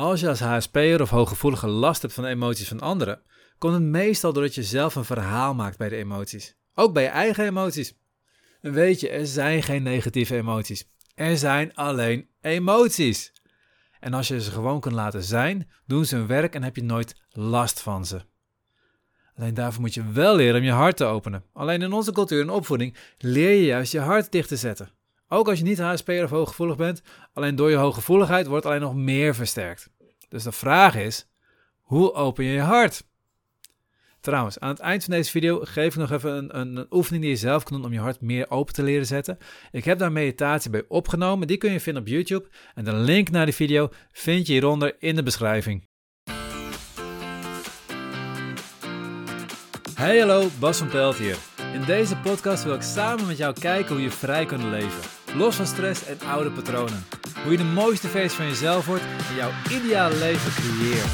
Als je als HSP'er of hooggevoelige last hebt van de emoties van anderen, komt het meestal doordat je zelf een verhaal maakt bij de emoties. Ook bij je eigen emoties. En weet je, er zijn geen negatieve emoties. Er zijn alleen emoties. En als je ze gewoon kunt laten zijn, doen ze hun werk en heb je nooit last van ze. Alleen daarvoor moet je wel leren om je hart te openen. Alleen in onze cultuur en opvoeding leer je juist je hart dicht te zetten. Ook als je niet HSP'er of hooggevoelig bent, alleen door je hooggevoeligheid wordt alleen nog meer versterkt. Dus de vraag is, hoe open je je hart? Trouwens, aan het eind van deze video geef ik nog even een, een, oefening die je zelf kunt doen om je hart meer open te leren zetten. Ik heb daar meditatie bij opgenomen, die kun je vinden op YouTube. En de link naar die video vind je hieronder in de beschrijving. Hey hallo, Bas van Pelt hier. In deze podcast wil ik samen met jou kijken hoe je vrij kunt leven. Los van stress en oude patronen. Hoe je de mooiste versie van jezelf wordt en jouw ideale leven creëert.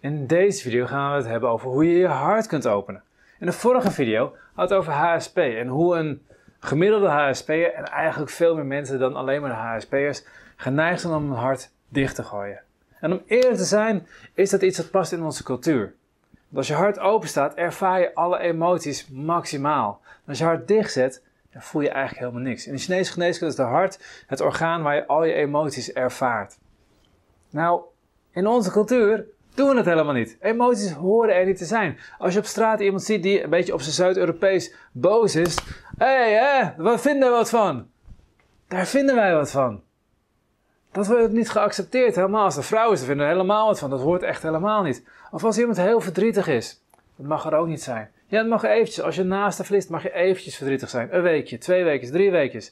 In deze video gaan we het hebben over hoe je je hart kunt openen. In de vorige video had het over HSP en hoe een gemiddelde HSP'er en eigenlijk veel meer mensen dan alleen maar HSP'ers geneigd zijn om hun hart dicht te gooien. En om eerlijk te zijn, is dat iets dat past in onze cultuur. Als je hart open staat, ervaar je alle emoties maximaal. als je hart dicht zet, dan voel je eigenlijk helemaal niks. In de Chinese geneeskunde is de hart het orgaan waar je al je emoties ervaart. Nou, in onze cultuur doen we het helemaal niet. Emoties horen er niet te zijn. Als je op straat iemand ziet die een beetje op zijn Zuid-Europees boos is. Hé, hey, hè, vinden we wat van? Daar vinden wij wat van. Dat wordt niet geaccepteerd. Helemaal als de vrouw is, vinden we helemaal wat van. Dat hoort echt helemaal niet. Of als iemand heel verdrietig is. Dat mag er ook niet zijn. Ja, het mag eventjes. Als je naast de verliest, mag je eventjes verdrietig zijn. Een weekje, twee weken, drie weken.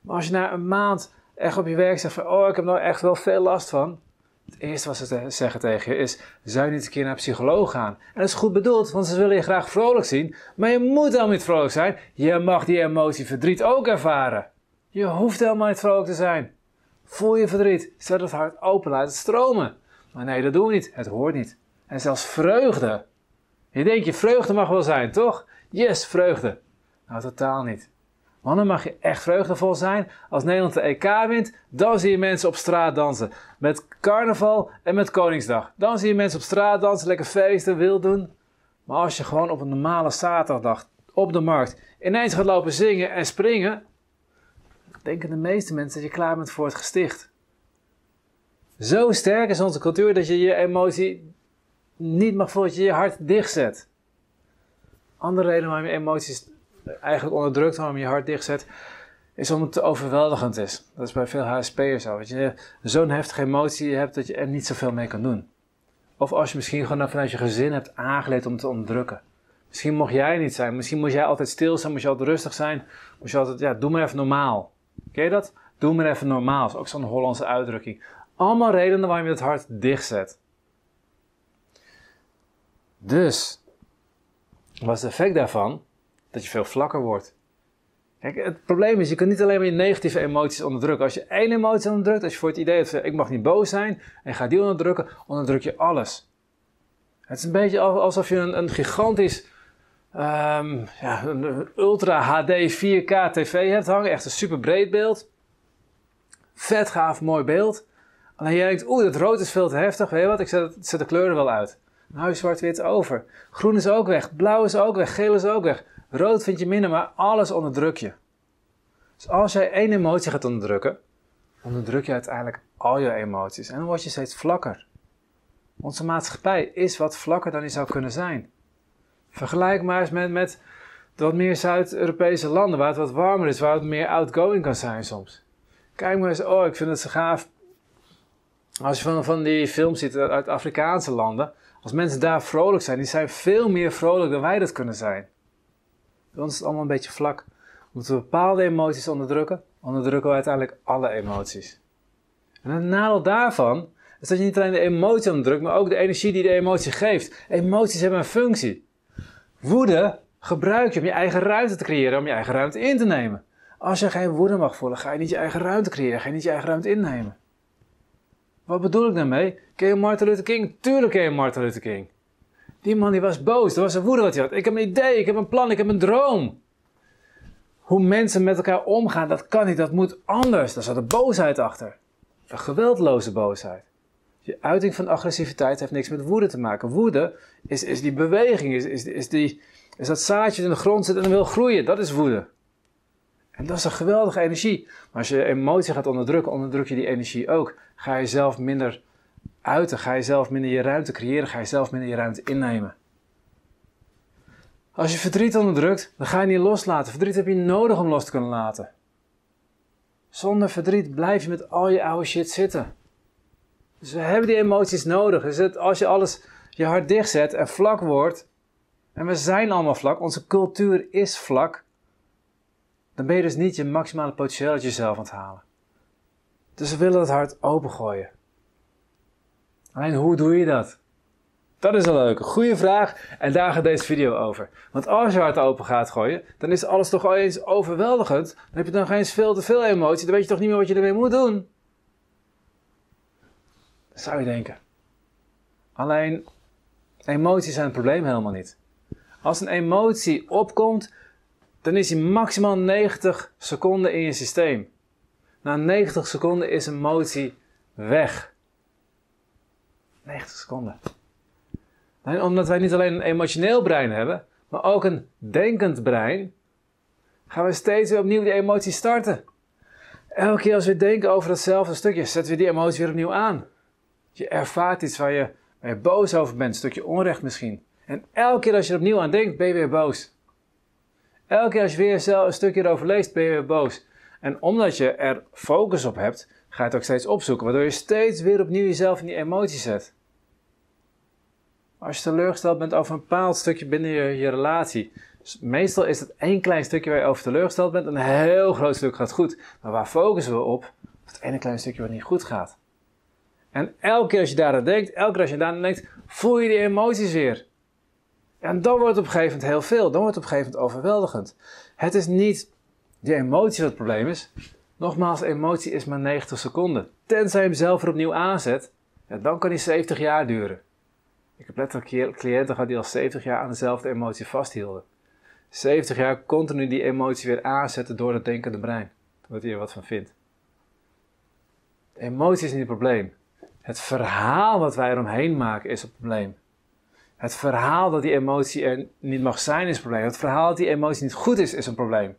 Maar als je na een maand echt op je werk zegt van... Oh, ik heb nou echt wel veel last van. Het eerste wat ze zeggen tegen je is: zou je niet een keer naar een psycholoog gaan? En dat is goed bedoeld, want ze willen je graag vrolijk zien. Maar je moet helemaal niet vrolijk zijn. Je mag die emotie verdriet ook ervaren. Je hoeft helemaal niet vrolijk te zijn. Voel je verdriet, zet het hart open, laat het stromen. Maar nee, dat doen we niet. Het hoort niet. En zelfs vreugde. Je denkt, je vreugde mag wel zijn, toch? Yes, vreugde. Nou, totaal niet. Dan mag je echt vreugdevol zijn. Als Nederland de EK wint, dan zie je mensen op straat dansen. Met carnaval en met Koningsdag. Dan zie je mensen op straat dansen, lekker feesten, wild doen. Maar als je gewoon op een normale zaterdagdag op de markt ineens gaat lopen zingen en springen, denken de meeste mensen dat je klaar bent voor het gesticht. Zo sterk is onze cultuur dat je je emotie niet mag voelen, dat je je hart dichtzet. Andere reden waarom je emoties eigenlijk onderdrukt, waarom je hart dichtzet, is omdat het overweldigend is. Dat is bij veel HSP'ers zo. Dat je zo'n heftige emotie hebt dat je er niet zoveel mee kan doen. Of als je misschien gewoon vanuit je gezin hebt aangeleerd om te onderdrukken. Misschien mocht jij niet zijn. Misschien moest jij altijd stil zijn. Moest je altijd rustig zijn. Moest je altijd, ja, doe maar even normaal. Ken dat? Doe maar even normaal. Is ook zo'n Hollandse uitdrukking. Allemaal redenen waarom je het hart dicht zet. Dus, wat is het effect daarvan? Dat je veel vlakker wordt. Kijk, het probleem is, je kunt niet alleen maar je negatieve emoties onderdrukken. Als je één emotie onderdrukt, als je voor het idee hebt, ik mag niet boos zijn, en ga die onderdrukken, onderdruk je alles. Het is een beetje alsof je een, een gigantisch, um, ja, een ultra HD 4K tv hebt hangen, echt een super breed beeld. Vet gaaf, mooi beeld. Alleen jij denkt, oeh, dat rood is veel te heftig, weet je wat, ik zet, zet de kleuren wel uit. Dan hou je zwart-wit over. Groen is ook weg, blauw is ook weg, geel is ook weg. Rood vind je minder, maar alles onderdruk je. Dus als jij één emotie gaat onderdrukken, onderdruk je uiteindelijk al je emoties. En dan word je steeds vlakker. Onze maatschappij is wat vlakker dan die zou kunnen zijn. Vergelijk maar eens met, met wat meer Zuid-Europese landen, waar het wat warmer is, waar het meer outgoing kan zijn soms. Kijk maar eens, oh, ik vind het zo gaaf. Als je van, van die films ziet uit Afrikaanse landen, als mensen daar vrolijk zijn, die zijn veel meer vrolijk dan wij dat kunnen zijn. Bij ons is het allemaal een beetje vlak. Moeten we bepaalde emoties onderdrukken, onderdrukken we uiteindelijk alle emoties. En het nadeel daarvan is dat je niet alleen de emotie onderdrukt, maar ook de energie die de emotie geeft. Emoties hebben een functie. Woede gebruik je om je eigen ruimte te creëren, om je eigen ruimte in te nemen. Als je geen woede mag voelen, ga je niet je eigen ruimte creëren, ga je niet je eigen ruimte innemen. Wat bedoel ik daarmee? Ken je Martin Luther King? Tuurlijk ken je Martin Luther King. Die man die was boos, dat was een woede wat hij had. Ik heb een idee, ik heb een plan, ik heb een droom. Hoe mensen met elkaar omgaan, dat kan niet, dat moet anders. Daar zat de boosheid achter. een geweldloze boosheid. Je uiting van agressiviteit heeft niks met woede te maken. Woede is, is die beweging, is, is, is, die, is dat zaadje in de grond zit en wil groeien. Dat is woede. En dat is een geweldige energie. Maar als je emotie gaat onderdrukken, onderdruk je die energie ook. Ga je zelf minder uiten, ga je zelf minder je ruimte creëren, ga je zelf minder je ruimte innemen. Als je verdriet onderdrukt, dan ga je niet loslaten. Verdriet heb je nodig om los te kunnen laten. Zonder verdriet blijf je met al je oude shit zitten. Dus we hebben die emoties nodig. Dus het, als je alles je hart dichtzet en vlak wordt, en we zijn allemaal vlak, onze cultuur is vlak, dan ben je dus niet je maximale potentieel uit jezelf aan het halen. Dus we willen het hart opengooien. Alleen hoe doe je dat? Dat is een leuke, goede vraag en daar gaat deze video over. Want als je hart open gaat gooien, dan is alles toch al eens overweldigend. Dan heb je geen eens veel te veel emotie, dan weet je toch niet meer wat je ermee moet doen. Zou je denken. Alleen, emoties zijn het probleem helemaal niet. Als een emotie opkomt, dan is die maximaal 90 seconden in je systeem. Na 90 seconden is een emotie weg. 90 seconden. En omdat wij niet alleen een emotioneel brein hebben, maar ook een denkend brein, gaan we steeds weer opnieuw die emotie starten. Elke keer als we denken over hetzelfde stukje, zetten we die emotie weer opnieuw aan. Je ervaart iets waar je, waar je boos over bent, een stukje onrecht misschien. En elke keer als je er opnieuw aan denkt, ben je weer boos. Elke keer als je weer een stukje erover leest, ben je weer boos. En omdat je er focus op hebt, ga je het ook steeds opzoeken, waardoor je steeds weer opnieuw jezelf in die emotie zet. Als je teleurgesteld bent over een bepaald stukje binnen je, relatie, meestal is het één klein stukje waar je over teleurgesteld bent, een heel groot stuk gaat goed. Maar waar focussen we op? Het ene kleine stukje wat niet goed gaat. En elke keer als je daaraan denkt, elke keer als je daaraan denkt, voel je die emoties weer. En dan wordt het op een gegeven moment heel veel. Dan wordt het op een gegeven moment overweldigend. Het is niet die emotie wat het probleem is. Nogmaals, emotie is maar 90 seconden. Tenzij je hem zelf er opnieuw aanzet, ja, dan kan die 70 jaar duren. Ik heb letterlijk cliënten gehad die al 70 jaar aan dezelfde emotie vasthielden. 70 jaar continu die emotie weer aanzetten door het denkende brein. Wat hij er wat van vindt. emotie is niet het probleem. Het verhaal wat wij eromheen maken is het probleem. Het verhaal dat die emotie er niet mag zijn is het probleem. Het verhaal dat die emotie niet goed is, is een probleem.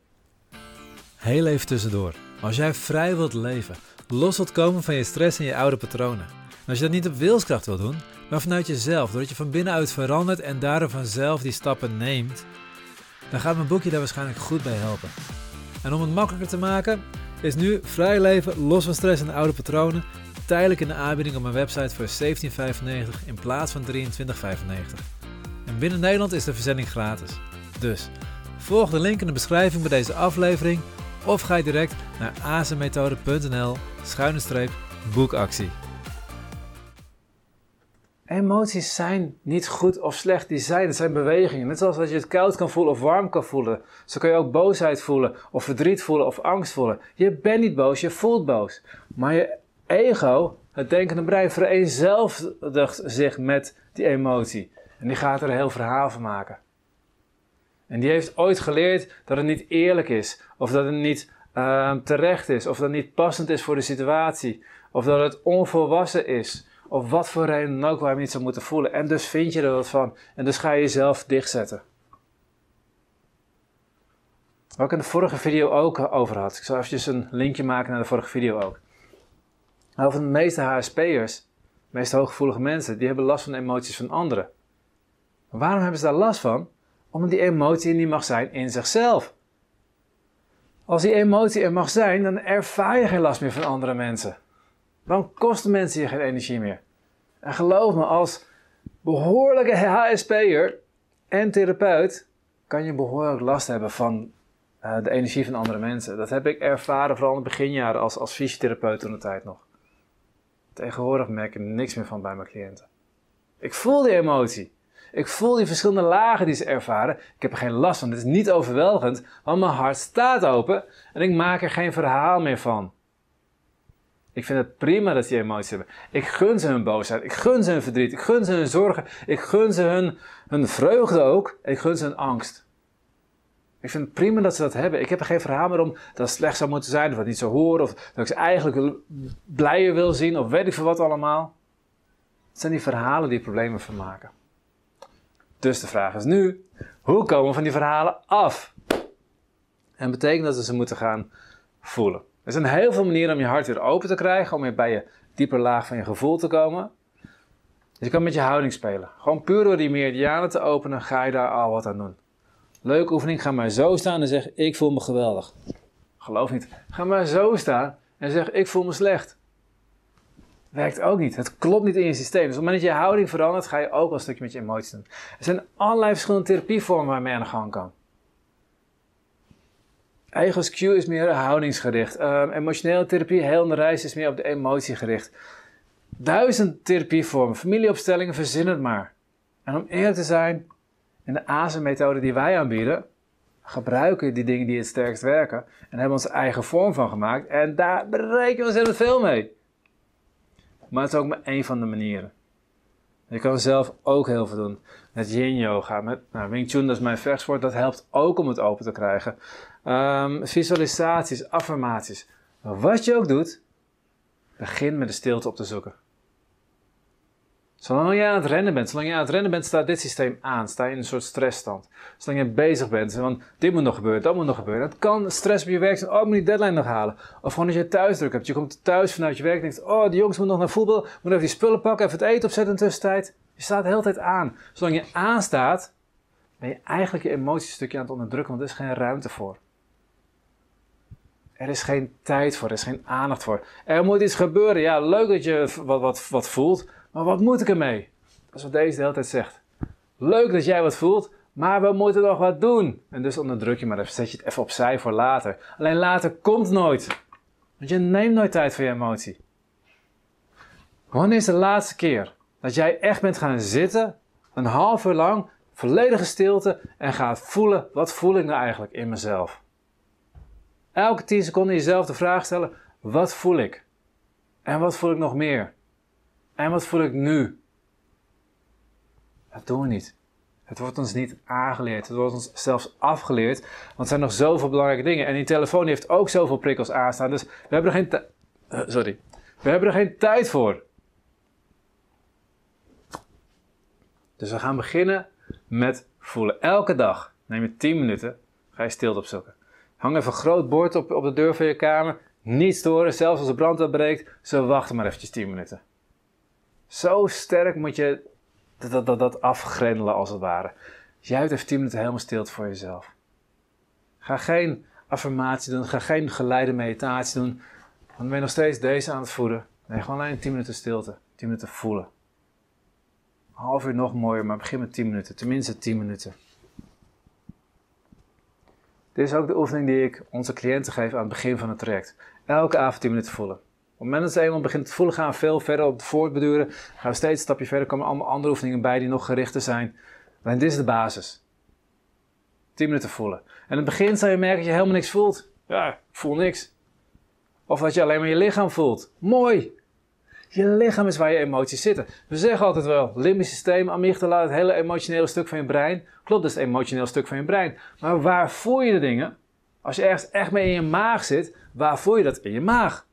Heel even tussendoor. Als jij vrij wilt leven, los wilt komen van je stress en je oude patronen. En als je dat niet op wilskracht wilt doen, maar vanuit jezelf, doordat je van binnenuit verandert en daardoor vanzelf die stappen neemt, dan gaat mijn boekje daar waarschijnlijk goed bij helpen. En om het makkelijker te maken, is nu vrij leven los van stress en oude patronen tijdelijk in de aanbieding op mijn website voor 17,95 in plaats van 23,95. En binnen Nederland is de verzending gratis. Dus volg de link in de beschrijving bij deze aflevering of ga direct naar azenmethode.nl boekactie. Emoties zijn niet goed of slecht, die zijn, het zijn bewegingen. Net zoals dat je het koud kan voelen of warm kan voelen. Zo kan je ook boosheid voelen, of verdriet voelen, of angst voelen. Je bent niet boos, je voelt boos. Maar je ego, het denkende brein, vereenzelvigt zich met die emotie. En die gaat er een heel verhaal van maken. En die heeft ooit geleerd dat het niet eerlijk is, of dat het niet uh, terecht is, of dat het niet passend is voor de situatie, of dat het onvolwassen is, of wat voor reden ook waar je niet zou moeten voelen. En dus vind je er wat van, en dus ga je jezelf dichtzetten. Wat ik in de vorige video ook over had. Ik zal eventjes een linkje maken naar de vorige video ook. Over de meeste HSP'ers, de meest hooggevoelige mensen, die hebben last van de emoties van anderen. Waarom hebben ze daar last van? Omdat die emotie niet mag zijn in zichzelf. Als die emotie er mag zijn, dan ervaar je geen last meer van andere mensen. Dan kosten mensen je geen energie meer. En geloof me, als behoorlijke HSP'er en therapeut kan je behoorlijk last hebben van uh, de energie van andere mensen. Dat heb ik ervaren vooral in de beginjaren als, als fysiotherapeut toen de tijd nog. Tegenwoordig merk ik niks meer van bij mijn cliënten. Ik voel die emotie. Ik voel die verschillende lagen die ze ervaren. Ik heb er geen last van. Het is niet overweldigend, want mijn hart staat open en ik maak er geen verhaal meer van. Ik vind het prima dat die emoties hebben. Ik gun ze hun boosheid. Ik gun ze hun verdriet. Ik gun ze hun zorgen. Ik gun ze hun, hun vreugde ook. ik gun ze hun angst. Ik vind het prima dat ze dat hebben. Ik heb er geen verhaal meer om dat het slecht zou moeten zijn, of het niet zo horen, of dat ik ze eigenlijk blijer wil zien, of weet ik veel wat allemaal. Het zijn die verhalen die problemen vermaken. Dus de vraag is nu, hoe komen we van die verhalen af? En betekent dat we ze moeten gaan voelen. Er zijn heel veel manieren om je hart weer open te krijgen, om weer bij je dieper laag van je gevoel te komen. Dus je kan met je houding spelen. Gewoon puur door die meridianen te openen, ga je daar al wat aan doen. Leuke oefening, ga maar zo staan en zeg ik voel me geweldig. Geloof niet. Ga maar zo staan en zeg ik voel me slecht. Werkt ook niet. Het klopt niet in je systeem. Dus op het moment dat je houding verandert, ga je ook wel een stukje met je emoties doen. Er zijn allerlei verschillende therapievormen waarmee aan de gang kan. Egos Q is meer houdingsgericht. Um, emotionele therapie, heel de reis, is meer op de emotie gericht. Duizend therapievormen, familieopstellingen, verzin het maar. En om eerlijk te zijn, in de ASE-methode die wij aanbieden, gebruiken die dingen die het sterkst werken en hebben onze eigen vorm van gemaakt. En daar bereiken we ontzettend veel mee. Maar het is ook maar één van de manieren. Je kan zelf ook heel veel doen. Met yin yoga, met nou, Wing Chun, dat is mijn vechtsport, dat helpt ook om het open te krijgen. Um, visualisaties, affirmaties. Wat je ook doet, begin met de stilte op te zoeken. Zolang jij aan het rennen bent, zolang je aan het rennen bent, staat dit systeem aan. Sta je in een soort stressstand. Zolang je bezig bent, want dit moet nog gebeuren, dat moet nog gebeuren. Het kan stress op je werk zijn, oh, ik moet die deadline nog halen. Of gewoon als je thuis druk hebt. Je komt thuis vanuit je werk en denkt, oh, die jongens moeten nog naar voetbal. Moet even die spullen pakken, even het eten opzetten in de tussentijd. Je staat de hele tijd aan. Zolang je aanstaat, ben je eigenlijk je emoties een stukje aan het onderdrukken, want er is geen ruimte voor. Er is geen tijd voor, er is geen aandacht voor. Er moet iets gebeuren. Ja, leuk dat je wat, wat, wat voelt, maar wat moet ik ermee? Dat is wat deze de hele tijd zegt. Leuk dat jij wat voelt, maar we moeten nog wat doen. En dus onderdruk je maar even, zet je het even opzij voor later. Alleen later komt nooit. Want je neemt nooit tijd voor je emotie. Wanneer is de laatste keer dat jij echt bent gaan zitten, een half uur lang, volledige stilte, en gaat voelen, wat voel ik nou eigenlijk in mezelf? Elke 10 seconden jezelf de vraag stellen: wat voel ik? En wat voel ik nog meer? En wat voel ik nu? Dat doen we niet. Het wordt ons niet aangeleerd. Het wordt ons zelfs afgeleerd. Want er zijn nog zoveel belangrijke dingen. En die telefoon heeft ook zoveel prikkels aanstaan. Dus we hebben er geen, uh, sorry. We hebben er geen tijd voor. Dus we gaan beginnen met voelen. Elke dag neem je 10 minuten. Ga je stilte opzoeken. Hang even een groot bord op, op de deur van je kamer. Niet storen, zelfs als de brand uitbreekt. Zo wachten maar eventjes 10 minuten. Zo sterk moet je dat, dat, dat afgrendelen als het ware. Jij hebt even 10 minuten helemaal stilte voor jezelf. Ga geen affirmatie doen, ga geen geleide meditatie doen. Want dan ben je nog steeds deze aan het voeden. Nee, gewoon alleen 10 minuten stilte. 10 minuten voelen. Een half uur nog mooier, maar begin met 10 minuten. Tenminste 10 minuten. Dit is ook de oefening die ik onze cliënten geef aan het begin van het traject. Elke avond 10 minuten voelen. Op het moment dat ze eenmaal begint te voelen, gaan we veel verder op voortbeduren. Gaan we steeds een stapje verder, komen allemaal andere oefeningen bij die nog gerichter zijn. En dit is de basis. 10 minuten voelen. En in het begin zal je merken dat je helemaal niks voelt. Ja, ik voel niks. Of dat je alleen maar je lichaam voelt. Mooi! Je lichaam is waar je emoties zitten. We zeggen altijd wel, limbisch systeem, amygdala, het hele emotionele stuk van je brein. Klopt, dat is het emotionele stuk van je brein. Maar waar voel je de dingen? Als je ergens echt mee in je maag zit, waar voel je dat? In je maag.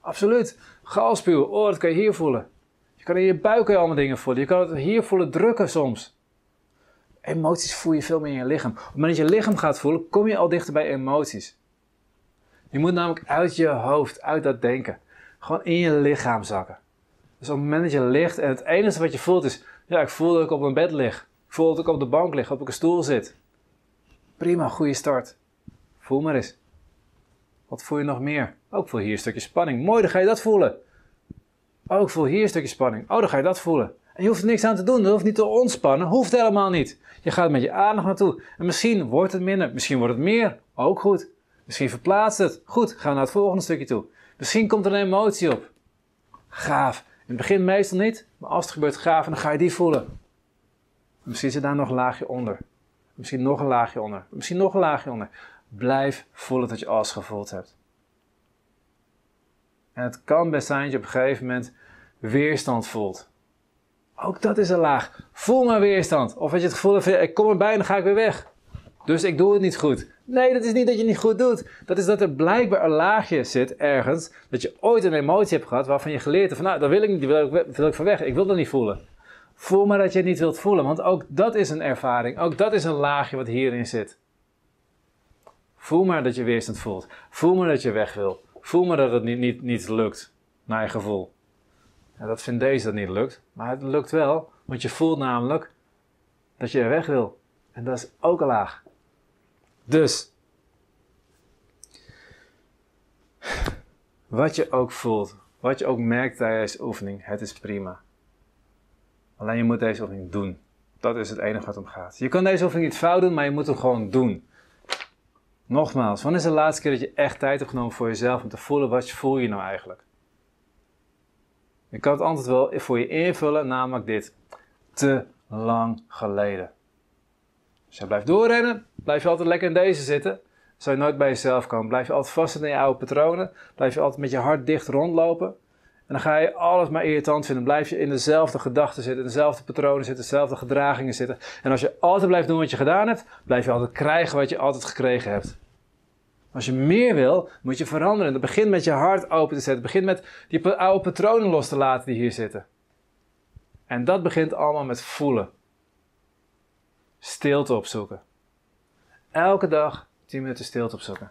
Absoluut. Galspuw, oh, dat kan je hier voelen. Je kan in je buik allemaal dingen voelen. Je kan het hier voelen drukken soms. Emoties voel je veel meer in je lichaam. Op het moment dat je lichaam gaat voelen, kom je al dichter bij emoties. Je moet namelijk uit je hoofd, uit dat denken, gewoon in je lichaam zakken. Dus op het moment dat je ligt en het enige wat je voelt is, ja, ik voel dat ik op mijn bed lig. Ik voel dat ik op de bank lig, op een stoel zit. Prima, goede start. Voel maar eens. Wat voel je nog meer? Ook voel hier een stukje spanning. Mooi, dan ga je dat voelen. Ook voel hier een stukje spanning. Oh, dan ga je dat voelen. En je hoeft er niks aan te doen. Je hoeft niet te ontspannen. Hoeft helemaal niet. Je gaat met je aandacht naartoe. En misschien wordt het minder. Misschien wordt het meer. Ook goed. Misschien verplaatst het. Goed, gaan we naar het volgende stukje toe. Misschien komt er een emotie op. Gaaf. In het begin meestal niet. Maar als het gebeurt, gaaf. En dan ga je die voelen. Misschien zit daar nog een laagje onder. Misschien nog een laagje onder. Misschien nog een laagje onder. Blijf voelen dat je alles gevoeld hebt. En het kan best zijn dat je op een gegeven moment weerstand voelt. Ook dat is een laag. Voel maar weerstand. Of dat je het gevoel hebt, ik kom erbij en dan ga ik weer weg. Dus ik doe het niet goed. Nee, dat is niet dat je het niet goed doet. Dat is dat er blijkbaar een laagje zit ergens. Dat je ooit een emotie hebt gehad waarvan je geleerd hebt van nou, dat wil ik niet, wil ik van weg. Ik wil dat niet voelen. Voel maar dat je het niet wilt voelen, want ook dat is een ervaring. Ook dat is een laagje wat hierin zit. Voel maar dat je weerstand voelt. Voel maar dat je weg wil. Voel maar dat het niet, niet, niet lukt, naar je gevoel. Ja, dat vindt deze dat niet lukt, maar het lukt wel, want je voelt namelijk dat je er weg wil. En dat is ook een laag. Dus, wat je ook voelt, wat je ook merkt tijdens de oefening, het is prima. Alleen je moet deze oefening doen. Dat is het enige wat om gaat. Je kan deze oefening niet fout doen, maar je moet hem gewoon doen. Nogmaals, wanneer is de laatste keer dat je echt tijd hebt genomen voor jezelf om te voelen wat je voel je nou eigenlijk? Je kan het antwoord wel voor je invullen, namelijk dit. Te lang geleden. Als je blijft doorrennen, blijf je altijd lekker in deze zitten. Zou je nooit bij jezelf komen. Blijf je altijd vast in je oude patronen. Blijf je altijd met je hart dicht rondlopen. En dan ga je alles maar irritant vinden. Blijf je in dezelfde gedachten zitten, dezelfde patronen zitten, dezelfde gedragingen zitten. En als je altijd blijft doen wat je gedaan hebt, blijf je altijd krijgen wat je altijd gekregen hebt. Als je meer wil, moet je veranderen. Dat begint met je hart open te zetten. Begin met die oude patronen los te laten die hier zitten. En dat begint allemaal met voelen. Stilte opzoeken. Elke dag 10 minuten stilte opzoeken.